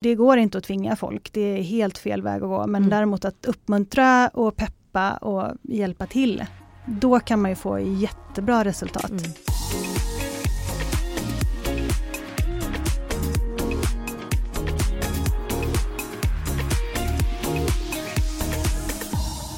Det går inte att tvinga folk, det är helt fel väg att gå. Men Mm. däremot att uppmuntra och peppa och hjälpa till. Då kan man ju få jättebra resultat. Mm.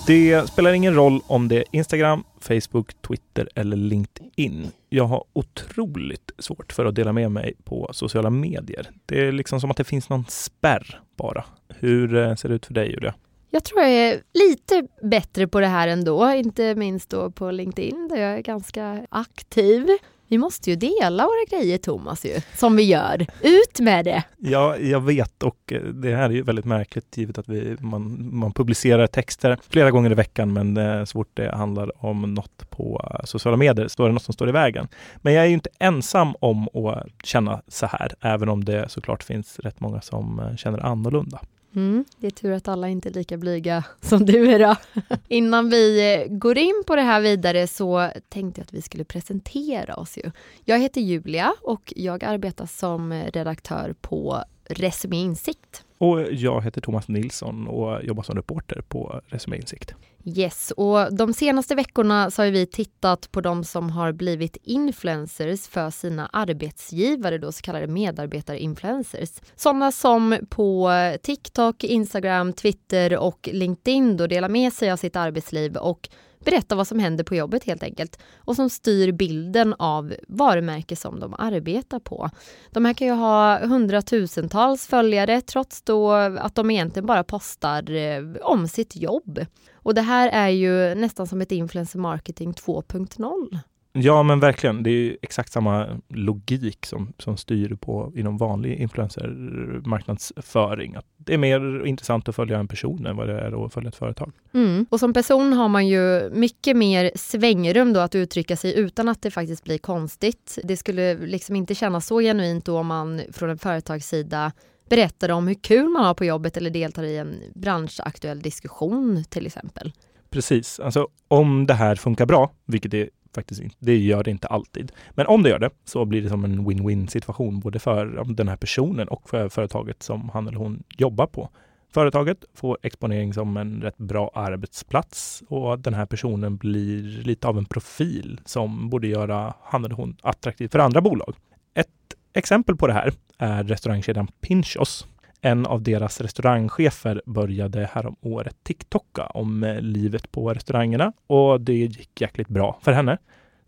Det spelar ingen roll om det är Instagram, Facebook, Twitter eller LinkedIn. Jag har otroligt svårt för att dela med mig på sociala medier. Det är liksom som att det finns någon spärr bara. Hur eh, ser det ut för dig Julia? Jag tror jag är lite bättre på det här ändå, inte minst då på LinkedIn där jag är ganska aktiv. Vi måste ju dela våra grejer Thomas ju, som vi gör. Ut med det! Ja, jag vet och eh, det här är ju väldigt märkligt givet att vi, man, man publicerar texter flera gånger i veckan men så fort det handlar om något på eh, sociala medier står det något som står i vägen. Men jag är ju inte ensam om att känna så här, även om det såklart finns rätt många som eh, känner annorlunda. Mm, det är tur att alla inte är lika blyga som du är då. Innan vi eh, går in på det här vidare så tänkte jag att vi skulle presentera oss ju. Jag heter Julia och jag arbetar som redaktör på Resumé Insikt. Och jag heter Thomas Nilsson och jobbar som reporter på Resumé Insikt. Yes, och de senaste veckorna så har vi tittat på de som har blivit influencers för sina arbetsgivare, då så kallade medarbetarinfluencers. Sådana som på TikTok, Instagram, Twitter och LinkedIn då delar med sig av sitt arbetsliv och berättar vad som händer på jobbet helt enkelt och som styr bilden av varumärke som de arbetar på. De här kan ju ha hundratusentals följare trots då att de egentligen bara postar eh, om sitt jobb. Och det här är ju nästan som ett influencer marketing 2.0. Ja men verkligen, det är exakt samma logik som, som styr på inom vanlig influencermarknadsföring. Att det är mer intressant att följa en person än vad det är att följa ett företag. Mm. Och som person har man ju mycket mer svängrum då att uttrycka sig utan att det faktiskt blir konstigt. Det skulle liksom inte kännas så genuint då om man från en företagssida berättar om hur kul man har på jobbet eller deltar i en branschaktuell diskussion till exempel. Precis, alltså om det här funkar bra, vilket det faktiskt inte, det gör det inte alltid. Men om det gör det så blir det som en win-win situation både för den här personen och för företaget som han eller hon jobbar på. Företaget får exponering som en rätt bra arbetsplats och den här personen blir lite av en profil som borde göra han eller hon attraktiv för andra bolag. Ett exempel på det här är restaurangkedjan Pinchos. En av deras restaurangchefer började härom året TikToka om eh, livet på restaurangerna och det gick jäkligt bra för henne.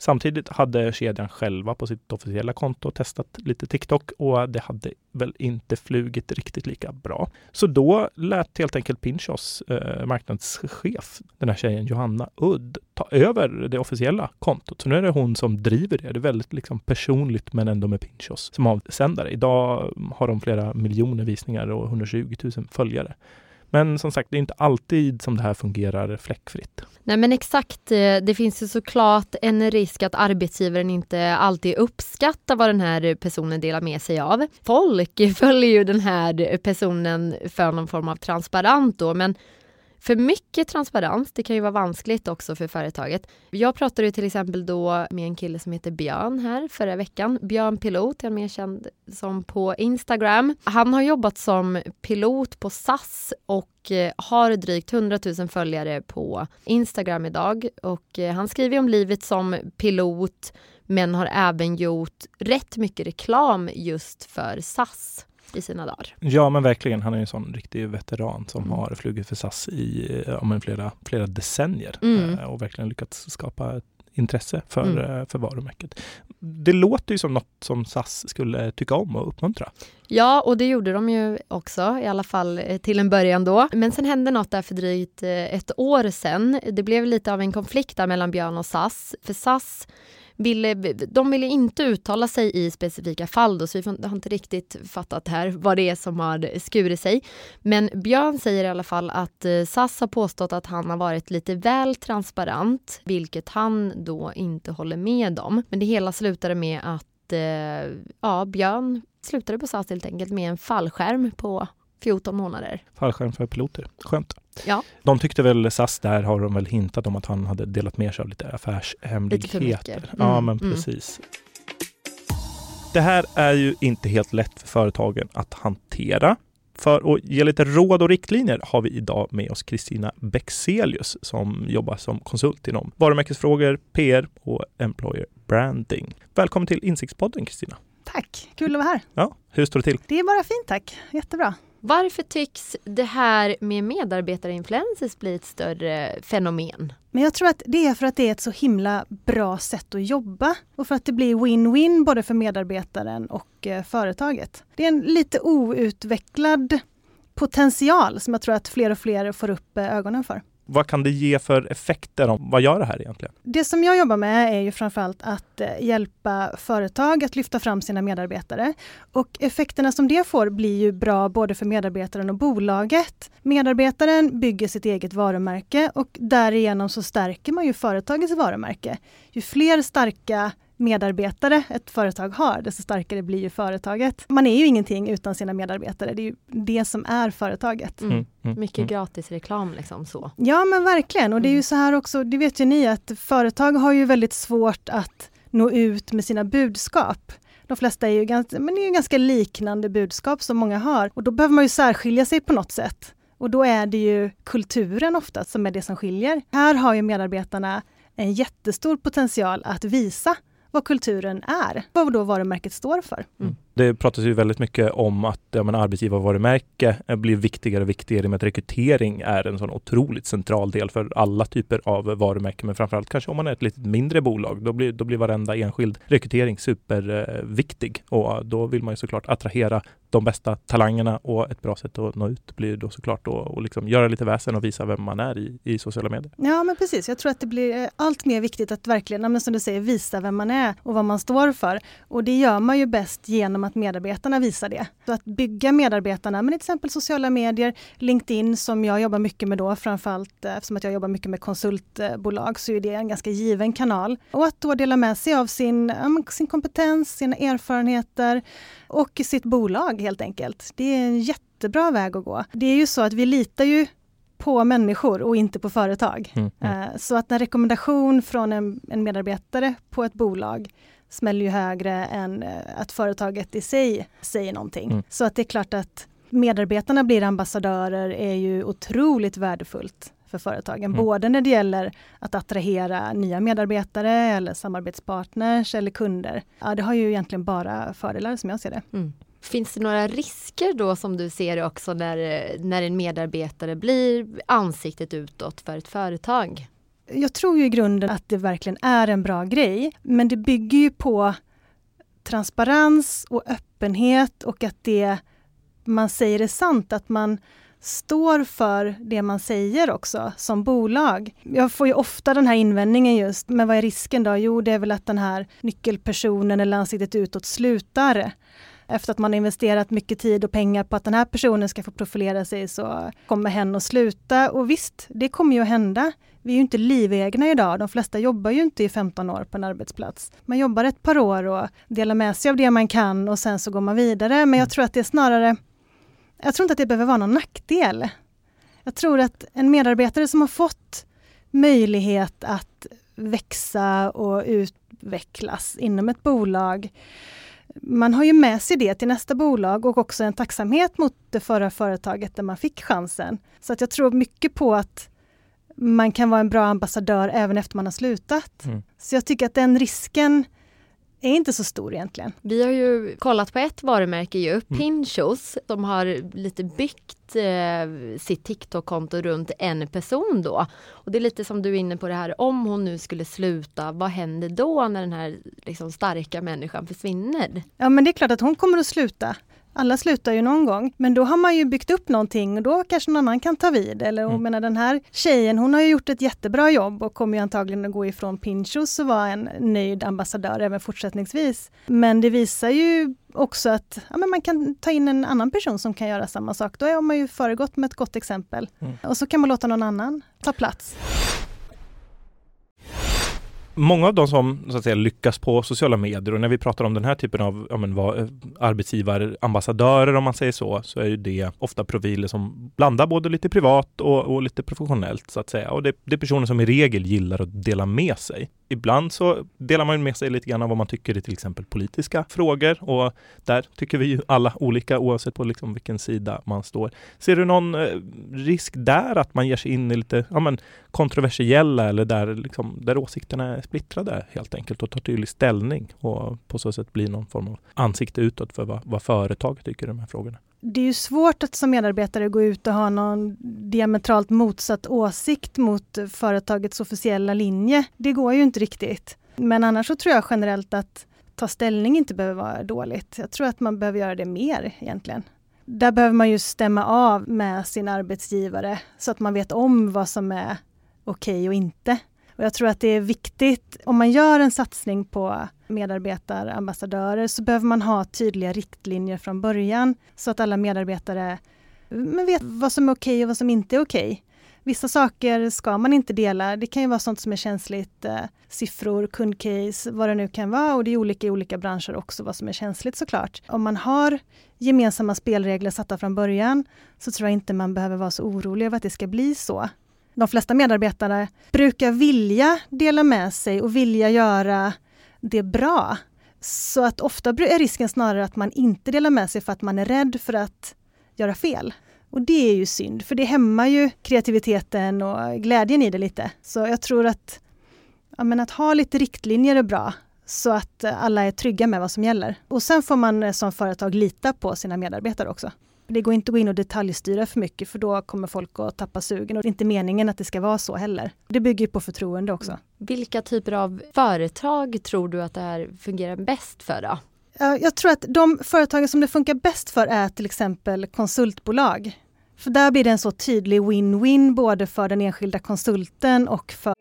Samtidigt hade kedjan själva på sitt officiella konto testat lite TikTok och det hade väl inte flugit riktigt lika bra. Så då lät helt enkelt Pinchos eh, marknadschef, den här tjejen Johanna Udd, ta över det officiella kontot. Så nu är det hon som driver det. Det är väldigt liksom personligt men ändå med Pinchos som avsändare. Idag har de flera miljoner visningar och 120 000 följare. Men som sagt, det är inte alltid som det här fungerar fläckfritt. Nej men exakt, eh, det finns ju såklart en risk att arbetsgivaren inte alltid uppskattar vad den här personen delar med sig av. Folk följer ju den här personen för någon form av transparent då, men för mycket transparens, det kan ju vara vanskligt också för företaget. Jag pratade ju till exempel då med en kille som heter Björn här förra veckan. Björn Pilot, är mer känd som på Instagram. Han har jobbat som pilot på SAS och eh, har drygt 100 000 följare på Instagram idag. Och eh, han skriver om livet som pilot men har även gjort rätt mycket reklam just för SAS i sina dagar. Ja, men verkligen. Han är en sån riktig veteran som Mm. har flugit för SAS i ja, men flera, flera decennier Mm. eh, och verkligen lyckats skapa ett intresse för, Mm. eh, för varumärket. Det låter ju som något som SAS skulle tycka om och uppmuntra. Ja, och det gjorde de ju också, i alla fall eh, till en början då. Men sen hände något där för drygt eh, ett år sedan. Det blev lite av en konflikt där mellan Björn och SAS. För SAS ville, eh, de ville inte uttala sig i specifika fall då, så vi har inte riktigt fattat här vad det är som har skurit sig. Men Björn säger i alla fall att eh, SAS har påstått att han har varit lite väl transparent, vilket han då inte håller med om. Men det hela slutade med att eh, ja, Björn slutade på SAS helt enkelt med en fallskärm på 14 månader. Fallskärm för piloter. Skönt. Ja. De tyckte väl, SAS där har de väl hintat om att han hade delat med sig av lite Lite affärshemligheter. för mycket. Ja, Mm, men mm. precis. Det här är ju inte helt lätt för företagen att hantera. För att ge lite råd och riktlinjer har vi idag med oss Kristina Bexelius som jobbar som konsult inom varumärkesfrågor, PR och employer branding. Välkommen till Insiktspodden Kristina. Tack, kul att vara här. Ja, hur står det till? Det är bara fint tack, jättebra. Varför tycks det här med medarbetarinfluencers bli ett större fenomen? Men jag tror att det är för att det är ett så himla bra sätt att jobba och för att det blir win-win både för medarbetaren och eh, företaget. Det är en lite outvecklad potential som jag tror att fler och fler får upp eh, ögonen för. Vad kan det ge för effekter? Vad gör det här egentligen? Det som jag jobbar med är ju framförallt att eh, hjälpa företag att lyfta fram sina medarbetare. Och effekterna som det får blir ju bra både för medarbetaren och bolaget. Medarbetaren bygger sitt eget varumärke och därigenom så stärker man ju företagets varumärke. Ju fler starka medarbetare ett företag har, desto starkare blir ju företaget. Man är ju ingenting utan sina medarbetare. Det är ju det som är företaget. Mm. Mm. mm. Mycket mm. gratis reklam liksom så. Ja men verkligen och det är ju mm. så här också, det vet ju ni att företag har ju väldigt svårt att nå ut med sina budskap. De flesta är ju ganska, men det är ju ganska liknande budskap som många har och då behöver man ju särskilja sig på något sätt. Och då är det ju kulturen ofta som är det som skiljer. Här har ju medarbetarna en jättestor potential att visa vad kulturen är, vad då varumärket står för. Mm. Det pratas ju väldigt mycket om att ja, men arbetsgivarvarumärke eh, blir viktigare och viktigare med att rekrytering är en sån otroligt central del för alla typer av varumärken. Men framförallt kanske om man är ett lite mindre bolag, då blir, då blir varenda enskild rekrytering superviktig. Och då vill man ju såklart attrahera de bästa talangerna och ett bra sätt att nå ut blir då såklart att liksom göra lite väsen och visa vem man är i, i sociala medier. Ja men precis, jag tror att det blir eh, allt mer viktigt att verkligen, som du säger, visa vem man är och vad man står för. Och det gör man ju bäst genom att medarbetarna visar det. Så att bygga medarbetarna med till exempel sociala medier, LinkedIn som jag jobbar mycket med då, framförallt eh, eftersom att jag jobbar mycket med konsultbolag så är det en ganska given kanal. Och att då dela med sig av sin, sin kompetens, sina erfarenheter och sitt bolag helt enkelt. Det är en jättebra väg att gå. Det är ju så att vi litar ju på människor och inte på företag. Mm, mm. Eh, så att en rekommendation från en, en medarbetare på ett bolag smäller ju högre än eh, att företaget i sig säger någonting. Mm. Så att det är klart att medarbetarna blir ambassadörer är ju otroligt värdefullt för företagen. Mm. Både när det gäller att attrahera nya medarbetare eller samarbetspartners eller kunder. Ja, det har ju egentligen bara fördelar som jag ser det. Mm. Finns det några risker då som du ser också när, när en medarbetare blir ansiktet utåt för ett företag? jag tror ju i grunden att det verkligen är en bra grej, men det bygger ju på transparens och öppenhet och att det man säger är sant, att man står för det man säger också som bolag. Jag får ju ofta den här invändningen just, men vad är risken då? Jo, det är väl att den här nyckelpersonen eller ansiktet utåt slutar. Efter att man investerat mycket tid och pengar på att den här personen ska få profilera sig så kommer hen att sluta. Och visst, det kommer ju att hända. Vi är ju inte livegna idag. De flesta jobbar ju inte i 15 år på en arbetsplats. Man jobbar ett par år och delar med sig av det man kan och sen så går man vidare. Men jag tror att det är snarare... Jag tror inte att det behöver vara någon nackdel. Jag tror att en medarbetare som har fått möjlighet att växa och utvecklas inom ett bolag man har ju med sig det till nästa bolag och också en tacksamhet mot det förra företaget där man fick chansen. Så att jag tror mycket på att man kan vara en bra ambassadör även efter man har slutat. Mm. Så jag tycker att den risken är inte så stor egentligen. Vi har ju kollat på ett varumärke ju, mm. Pinchos, som har lite byggt eh, sitt TikTok-konto runt en person då. Och det är lite som du är inne på det här, om hon nu skulle sluta, vad händer då när den här liksom, starka människan försvinner? Ja men det är klart att hon kommer att sluta. Alla slutar ju någon gång, men då har man ju byggt upp någonting och då kanske någon annan kan ta vid. Eller mm. menar, den här tjejen, hon har ju gjort ett jättebra jobb och kommer ju antagligen att gå ifrån Pinchos och vara en nöjd ambassadör även fortsättningsvis. Men det visar ju också att ja, men man kan ta in en annan person som kan göra samma sak. Då har man ju föregått med ett gott exempel. Mm. Och så kan man låta någon annan ta plats. Många av de som så att säga, lyckas på sociala medier och när vi pratar om den här typen av ja, men, vad, arbetsgivarambassadörer om man säger så, så är ju det ofta profiler som blandar både lite privat och, och lite professionellt så att säga. Och det, det, är personer som i regel gillar att dela med sig ibland så delar man med sig lite grann av vad man tycker i till exempel politiska frågor och där tycker vi ju alla olika oavsett på liksom vilken sida man står. Ser du någon eh, risk där att man ger sig in i lite ja, men, kontroversiella eller där, liksom, där åsikterna är splittrade helt enkelt och tar tydlig ställning och på så sätt blir någon form av ansikte utåt för vad, vad företaget tycker i de här frågorna? Det är ju svårt att som medarbetare gå ut och ha någon diametralt motsatt åsikt mot företagets officiella linje. Det går ju inte riktigt. Men annars så tror jag generellt att ta ställning inte behöver vara dåligt. Jag tror att man behöver göra det mer egentligen. Där behöver man ju stämma av med sin arbetsgivare så att man vet om vad som är okej okay och inte. Och jag tror att det är viktigt, om man gör en satsning på medarbetarambassadörer så behöver man ha tydliga riktlinjer från början så att alla medarbetare vet vad som är okej okay och vad som inte är okej. Okay. Vissa saker ska man inte dela. Det kan ju vara sånt som är känsligt, eh, siffror, kundcase, vad det nu kan vara och det är olika i olika branscher också vad som är känsligt såklart. Om man har gemensamma spelregler satta från början så tror jag inte man behöver vara så orolig över att det ska bli så de flesta medarbetare brukar vilja dela med sig och vilja göra det bra. Så att ofta är risken snarare att man inte delar med sig för att man är rädd för att göra fel. Och det är ju synd, för det hämmar ju kreativiteten och glädjen i det lite. Så jag tror att, ja, men att ha lite riktlinjer är bra, så att alla är trygga med vad som gäller. Och sen får man eh, som företag lita på sina medarbetare också. Det går inte att gå in och detaljstyra för mycket för då kommer folk att tappa sugen och det är inte meningen att det ska vara så heller. Det bygger på förtroende också. Vilka typer av företag tror du att det här fungerar bäst för då? Jag tror att de företagen som det funkar bäst för är till exempel konsultbolag. För där blir det en så tydlig win-win både för den enskilda konsulten och för...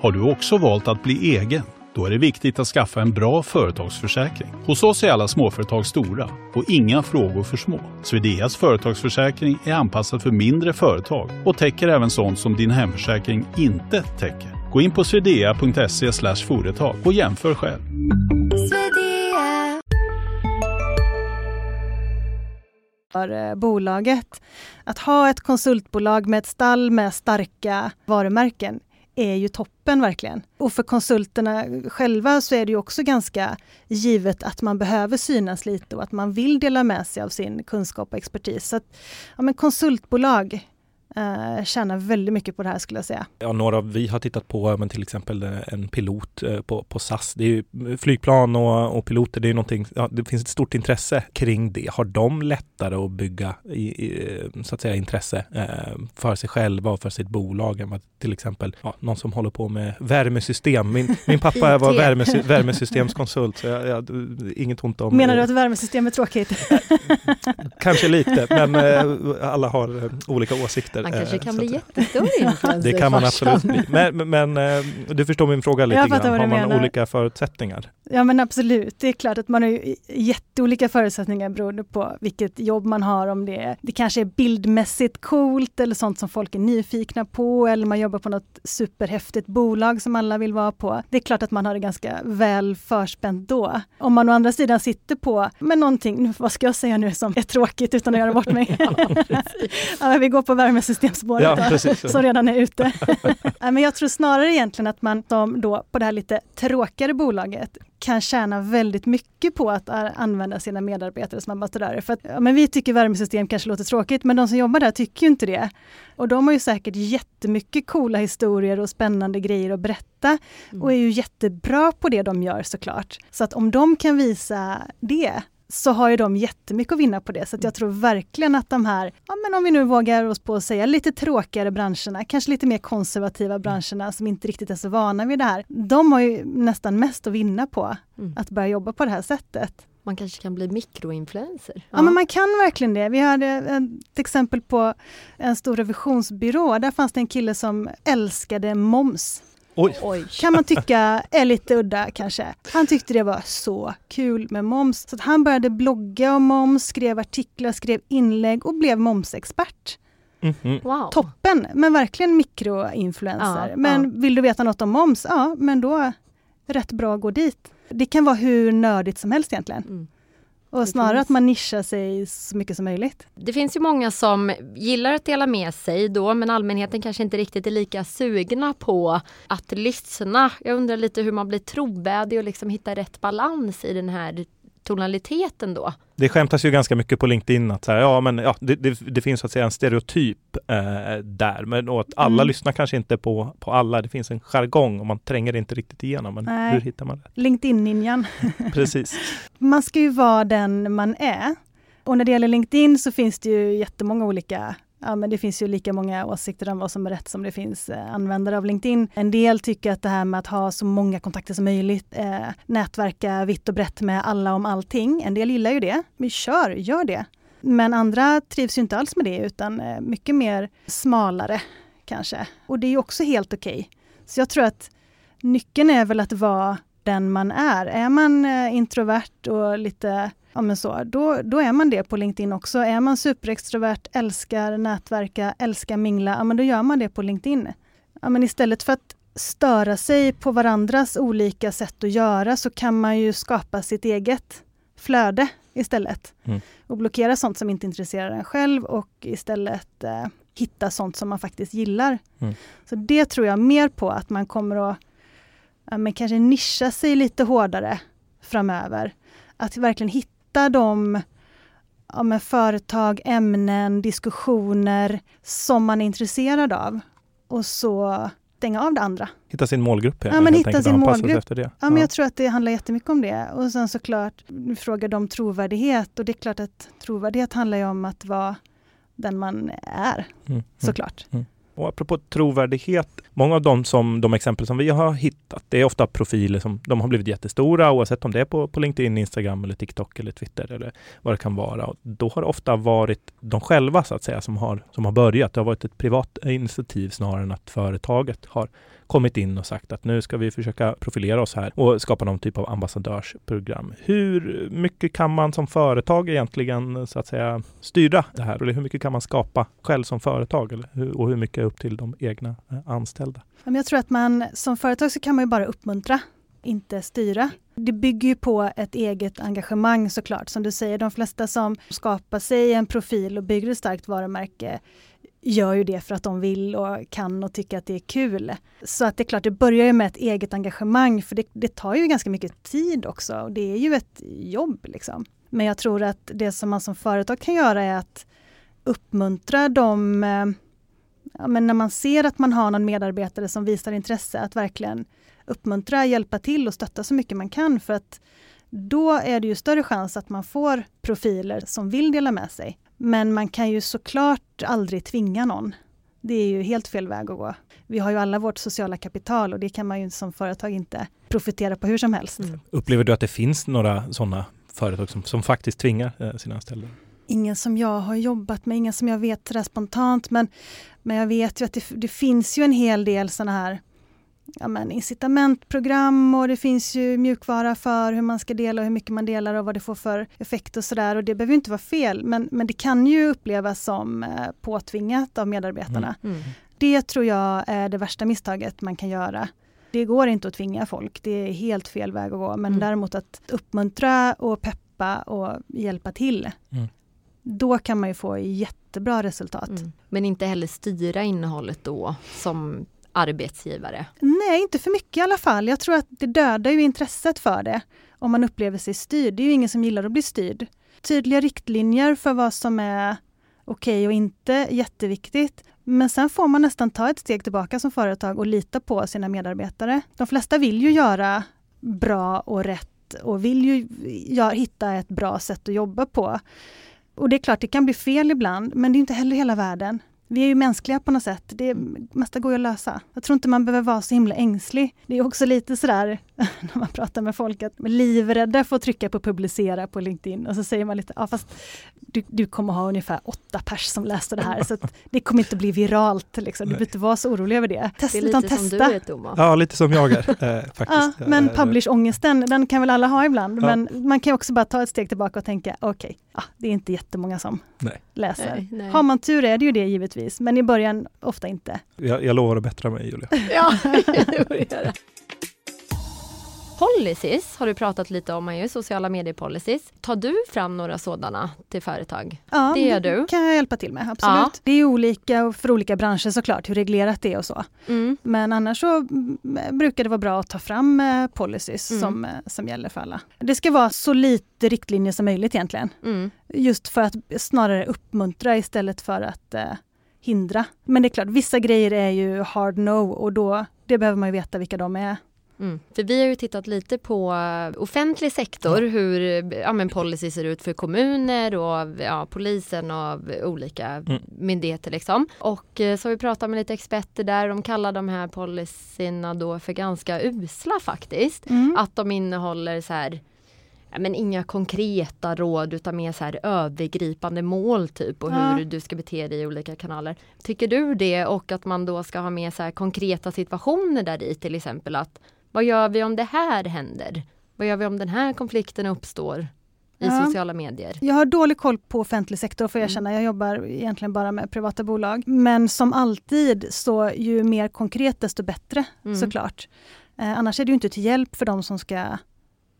Har du också valt att bli egen? Då är det viktigt att skaffa en bra företagsförsäkring. Hos oss är alla småföretag stora och inga frågor för små. Swedeas företagsförsäkring är anpassad för mindre företag och täcker även sånt som din hemförsäkring inte täcker. Gå in på swedea.se företag och jämför själv. för eh, bolaget. Att ha ett konsultbolag med ett stall med starka varumärken är ju toppen verkligen. Och för konsulterna själva så är det ju också ganska givet att man behöver synas lite och att man vill dela med sig av sin kunskap och expertis. Så att, ja, men konsultbolag eh, tjänar väldigt mycket på det här skulle jag säga. Ja, några vi har tittat på, men till exempel eh, en pilot eh, på, på SAS. Det är ju flygplan och, och piloter, det är någonting, ja, det finns ett stort intresse kring det. Har de lättare att bygga i, i, så att säga intresse eh, för sig själva och för sitt bolag än vad till exempel ja, någon som håller på med värmesystem. Min, min pappa var värmes, värmesystemskonsult, så jag, jag, inget ont om... Menar du att värmesystem är tråkigt? Kanske lite, men eh, alla har olika åsikter. Man kanske eh, kan bli jättestor influencer. Det kan man absolut bli. Men, men eh, du förstår min fråga lite grann. Har man menar. olika förutsättningar? Ja men absolut, det är klart att man har jätteolika förutsättningar beroende på vilket jobb man har. Om det, det kanske är bildmässigt coolt eller sånt som folk är nyfikna på eller man jobbar på något superhäftigt bolag som alla vill vara på. Det är klart att man har det ganska väl förspänt då. Om man å andra sidan sitter på med någonting, vad ska jag säga nu som är tråkigt utan att göra bort mig? ja, vi går på värmesystemspåret ja, precis, som redan är ute. men jag tror snarare egentligen att man som då på det här lite tråkigare bolaget kan tjäna väldigt mycket på att använda sina medarbetare som ambassadörer. För att, ja, men vi tycker värmesystem kanske låter tråkigt, men de som jobbar där tycker ju inte det. Och de har ju säkert jättemycket coola historier och spännande grejer att berätta mm. och är ju jättebra på det de gör såklart. Så att om de kan visa det, så har ju de jättemycket att vinna på det. Så jag tror verkligen att de här, ja men om vi nu vågar oss på att säga lite tråkigare branscherna, kanske lite mer konservativa branscherna som inte riktigt är så vana vid det här. De har ju nästan mest att vinna på mm. att börja jobba på det här sättet. Man kanske kan bli mikroinfluencer? Ja. ja, men man kan verkligen det. Vi hade ett exempel på en stor revisionsbyrå. Där fanns det en kille som älskade moms. Oj. Oj. Kan man tycka är lite udda kanske. Han tyckte det var så kul med moms. Så han började blogga om moms, skrev artiklar, skrev inlägg och blev momsexpert. Mm -hmm. wow. Toppen, men verkligen mikroinfluencer. Ja, men ja. vill du veta något om moms? Ja, men då rätt bra att gå dit. Det kan vara hur nördigt som helst egentligen. Mm. Och snarare att man nischar sig så mycket som möjligt. Det finns ju många som gillar att dela med sig då men allmänheten kanske inte riktigt är lika sugna på att lyssna. Jag undrar lite hur man blir trovärdig och liksom hittar rätt balans i den här tonaliteten då? Det skämtas ju ganska mycket på LinkedIn att så här, ja, men, ja, det, det, det, finns så att säga en stereotyp eh, där, men och att alla mm. lyssnar kanske inte på, på alla. Det finns en jargong och man tränger inte riktigt igenom. Men Nej. hur hittar man det? LinkedIn-ninjan. Precis. Man ska ju vara den man är. Och när det gäller LinkedIn så finns det ju jättemånga olika ja, men det finns ju lika många åsikter om vad som är rätt som det finns eh, användare av LinkedIn. En del tycker att det här med att ha så många kontakter som möjligt, eh, nätverka vitt och brett med alla om allting. En del gillar ju det. Men kör, gör det. Men andra trivs ju inte alls med det utan eh, mycket mer smalare kanske. Och det är ju också helt okej. Okay. Så jag tror att nyckeln är väl att vara den man är. Är man eh, introvert och lite ja, men så, då, då är man det på LinkedIn också. Är man superextrovert, älskar nätverka, älskar mingla, ja, men då gör man det på LinkedIn. Ja, men istället för att störa sig på varandras olika sätt att göra så kan man ju skapa sitt eget flöde istället. Mm. Och blockera sånt som inte intresserar en själv och istället eh, hitta sånt som man faktiskt gillar. Mm. Så det tror jag mer på att man kommer att ja, men kanske nischa sig lite hårdare framöver. Att verkligen hitta hitta de ja, med företag, ämnen, diskussioner som man är intresserad av. Och så stänga av det andra. Hitta sin målgrupp. Ja, men hitta sin målgrupp. Efter det. Ja, ja, men jag tror att det handlar jättemycket om det. Och sen såklart, du frågade om trovärdighet och det är klart att trovärdighet handlar ju om att vara den man är, mm, mm såklart. Mm. Och apropå trovärdighet, många av de, som, de exempel som vi har hittat, det är ofta profiler som de har blivit jättestora oavsett om det är på, på LinkedIn, Instagram eller TikTok eller Twitter eller vad det kan vara. Och då har det ofta varit de själva så att säga som har, som har börjat. Det har varit ett privat initiativ snarare än att företaget har kommit in och sagt att nu ska vi försöka profilera oss här och skapa någon typ av ambassadörsprogram. Hur mycket kan man som företag egentligen eh, så att säga styra det här? Eller hur mycket kan man skapa själv som företag? Eller och hur mycket är upp till de egna eh, anställda? Jag tror att man som företag så kan man ju bara uppmuntra inte styra. Det bygger ju på ett eget engagemang såklart. Som du säger, de flesta som skapar sig en profil och bygger ett starkt varumärke gör ju det för att de vill och kan och tycker att det är kul. Så att det är klart, det börjar ju med ett eget engagemang för det, det tar ju ganska mycket tid också och det är ju ett jobb. Liksom. Men jag tror att det som man som företag kan göra är att uppmuntra dem, eh, ja, men när man ser att man har någon medarbetare som visar intresse, att verkligen uppmuntra, hjälpa till och stötta så mycket man kan för att då är det ju större chans att man får profiler som vill dela med sig. Men man kan ju såklart aldrig tvinga någon. Det är ju helt fel väg att gå. Vi har ju alla vårt sociala kapital och det kan man ju som företag inte profitera på hur som helst. Mm. Upplever du att det finns några sådana företag som, som faktiskt tvingar eh, sina anställda? Ingen som jag har jobbat med, ingen som jag vet sådär spontant men, men jag vet ju att det, det finns ju en hel del sådana här ja, men incitamentprogram och det finns ju mjukvara för hur man ska dela och hur mycket man delar och vad det får för effekt och sådär. Och det behöver inte vara fel, men, men det kan ju upplevas som eh, påtvingat av medarbetarna. Mm. Mm. Det tror jag är det värsta misstaget man kan göra. Det går inte att tvinga folk, det är helt fel väg att gå. Men mm. däremot att uppmuntra och peppa och hjälpa till. Mm. Då kan man ju få jättebra resultat. Mm. Men inte heller styra innehållet då som arbetsgivare? Nej, inte för mycket i alla fall. Jag tror att det dödar ju intresset för det om man upplever sig styrd. Det är ju ingen som gillar att bli styrd. Tydliga riktlinjer för vad som är okej okay och inte, jätteviktigt. Men sen får man nästan ta ett steg tillbaka som företag och lita på sina medarbetare. De flesta vill ju göra bra och rätt och vill ju hitta ett bra sätt att jobba på. Och det är klart, det kan bli fel ibland, men det är inte heller hela världen. Vi är ju mänskliga på något sätt. Det mesta går ju att lösa. Jag tror inte man behöver vara så himla ängslig. Det är också lite sådär när man pratar med folk att man är livrädda för att trycka på publicera på LinkedIn och så säger man lite, ja fast du, du kommer ha ungefär åtta pers som läser det här så det kommer inte bli viralt. Liksom. Du behöver inte vara så orolig över det. Testa, det är lite som testa. du är Thomas. Ja, lite som jag är eh, faktiskt. Ja, men eh, publish-ångesten, den kan väl alla ha ibland. Ja. Men man kan också bara ta ett steg tillbaka och tänka, okej, okay, ja, det är inte jättemånga som nej. läser. Nej, nej. Har man tur är det ju det givetvis, men i början ofta inte. Jag, jag lovar att bättra mig Julia. ja, det göra. Policies har du pratat lite om, gör sociala medier policies. Tar du fram några sådana till företag? Ja, Det gör du. kan jag hjälpa till med, absolut. Ja. Det är olika för olika branscher såklart, hur reglerat det är och så. Mm. Men annars så mm, brukar det vara bra att ta fram eh, policies Mm. som, eh, som gäller för alla. Det ska vara så lite riktlinjer som möjligt egentligen. Mm. Just för att snarare uppmuntra istället för att eh, hindra. Men det är klart, vissa grejer är ju hard no och då det behöver man ju veta vilka de är. Mm. För vi har ju tittat lite på eh, offentlig sektor, hur ja, men policy ser ut för kommuner och ja, polisen och olika Mm. myndigheter. Liksom. Och eh, så har vi pratat med lite experter där, de kallar de här policyerna då för ganska usla faktiskt. Mm. Att de innehåller så här men inga konkreta råd utan mer så här övergripande mål typ och Ja. hur du ska bete dig i olika kanaler. Tycker du det och att man då ska ha med så konkreta situationer där i till exempel att vad gör vi om det här händer? Vad gör vi om den här konflikten uppstår i Ja. sociala medier? Jag har dålig koll på offentlig sektor får jag Mm. erkänna. Jag jobbar egentligen bara med privata bolag. Men som alltid så ju mer konkret desto bättre Mm. såklart. Eh, annars är det ju inte till hjälp för de som ska,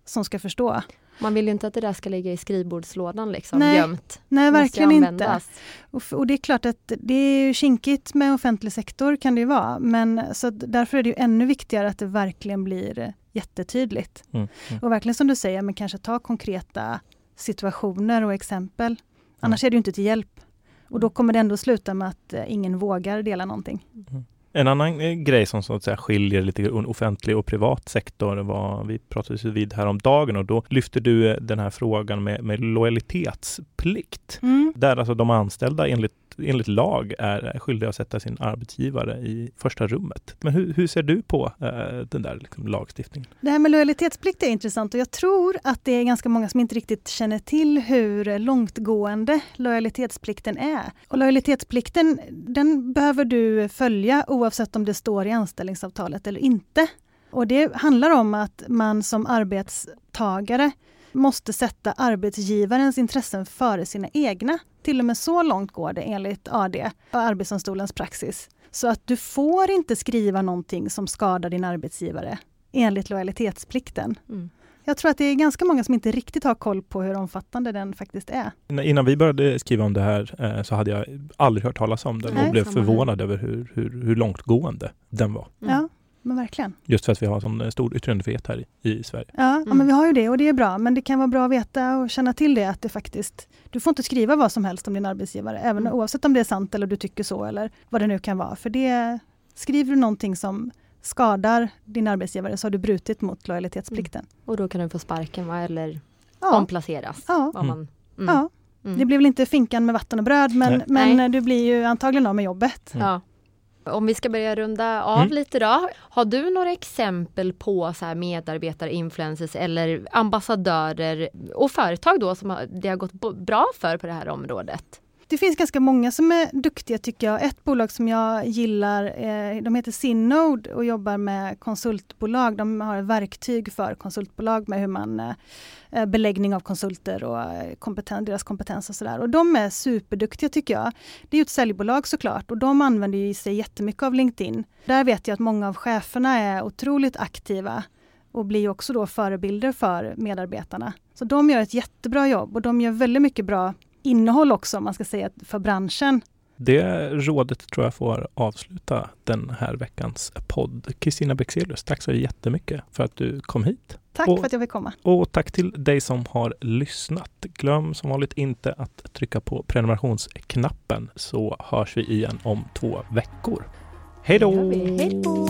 som ska förstå. Man vill ju inte att det där ska ligga i skrivbordslådan liksom, Nej, gömt. Nej, verkligen inte. användas. Och, och det är klart att det är ju kinkigt med offentlig sektor kan det ju vara. Men så därför är det ju ännu viktigare att det verkligen blir jättetydligt. Mm. Mm. Och verkligen som du säger, men kanske ta konkreta situationer och exempel. Annars är det ju inte till hjälp. Och då kommer det ändå sluta med att eh, ingen vågar dela någonting. En annan eh, grej som så att säga skiljer lite offentlig och privat sektor var vi pratades vid häromdagen och då lyfte du eh, den här frågan med, med lojalitetsplikt. Där alltså de anställda enligt, enligt lag är skyldiga att sätta sin arbetsgivare i första rummet. Men hur, hur ser du på eh, den där liksom, lagstiftningen? Det här med lojalitetsplikt är intressant och jag tror att det är ganska många som inte riktigt känner till hur långtgående lojalitetsplikten är. Och lojalitetsplikten den behöver du följa oavsett om det står i anställningsavtalet eller inte. Och det handlar om att man som arbetstagare måste sätta arbetsgivarens intressen före sina egna. Till och med så långt går det enligt AD, Arbetsdomstolens praxis. Så att du får inte skriva någonting som skadar din arbetsgivare enligt lojalitetsplikten. Mm. Jag tror att det är ganska många som inte riktigt har koll på hur omfattande den faktiskt är. Innan- vi började skriva om det här eh, så hade jag aldrig hört talas om den Nej, och blev här. förvånad över hur, hur, hur långtgående den var. Mm. Ja, men verkligen. Just för att vi har sån eh, stor yttrandefrihet här i, i Sverige. Ja, ja, Mm. men vi har ju det och det är bra. Men det kan vara bra att veta och känna till det att det faktiskt, du får inte skriva vad som helst om din arbetsgivare, även Mm. oavsett om det är sant eller du tycker så eller vad det nu kan vara. För det, skriver du någonting som skadar din arbetsgivare så har du brutit mot lojalitetsplikten. Och då kan du få sparken va? eller Ja, omplaceras. ja, Vad man, mm. ja. Mm. det blir väl inte finkan med vatten och bröd men, Nej. men Nej. du blir ju antagligen av med jobbet. Mm. Ja. Om vi ska börja runda av Mm. lite då. Har du några exempel på så här medarbetare, influencers eller ambassadörer och företag då som det har gått bra för på det här området? Det finns ganska många som är duktiga tycker jag. Ett bolag som jag gillar, eh, de heter Sinnode och jobbar med konsultbolag. De har verktyg för konsultbolag med hur man eh, beläggning av konsulter och eh, kompeten, deras kompetens och sådär. Och de är superduktiga tycker jag. Det är ju ett säljbolag såklart och de använder ju sig jättemycket av LinkedIn. Där vet jag att många av cheferna är otroligt aktiva och blir ju också då förebilder för medarbetarna. Så de gör ett jättebra jobb och de gör väldigt mycket bra innehåll också, om man ska säga, för branschen. Det rådet tror jag får avsluta den här veckans podd. Kristina Bexelius, tack så jättemycket för att du kom hit. Tack Och- för att jag fick komma. Och tack till dig som har lyssnat. Glöm som vanligt inte att trycka på prenumerationsknappen så hörs vi igen om två veckor. Hej då! Hej då!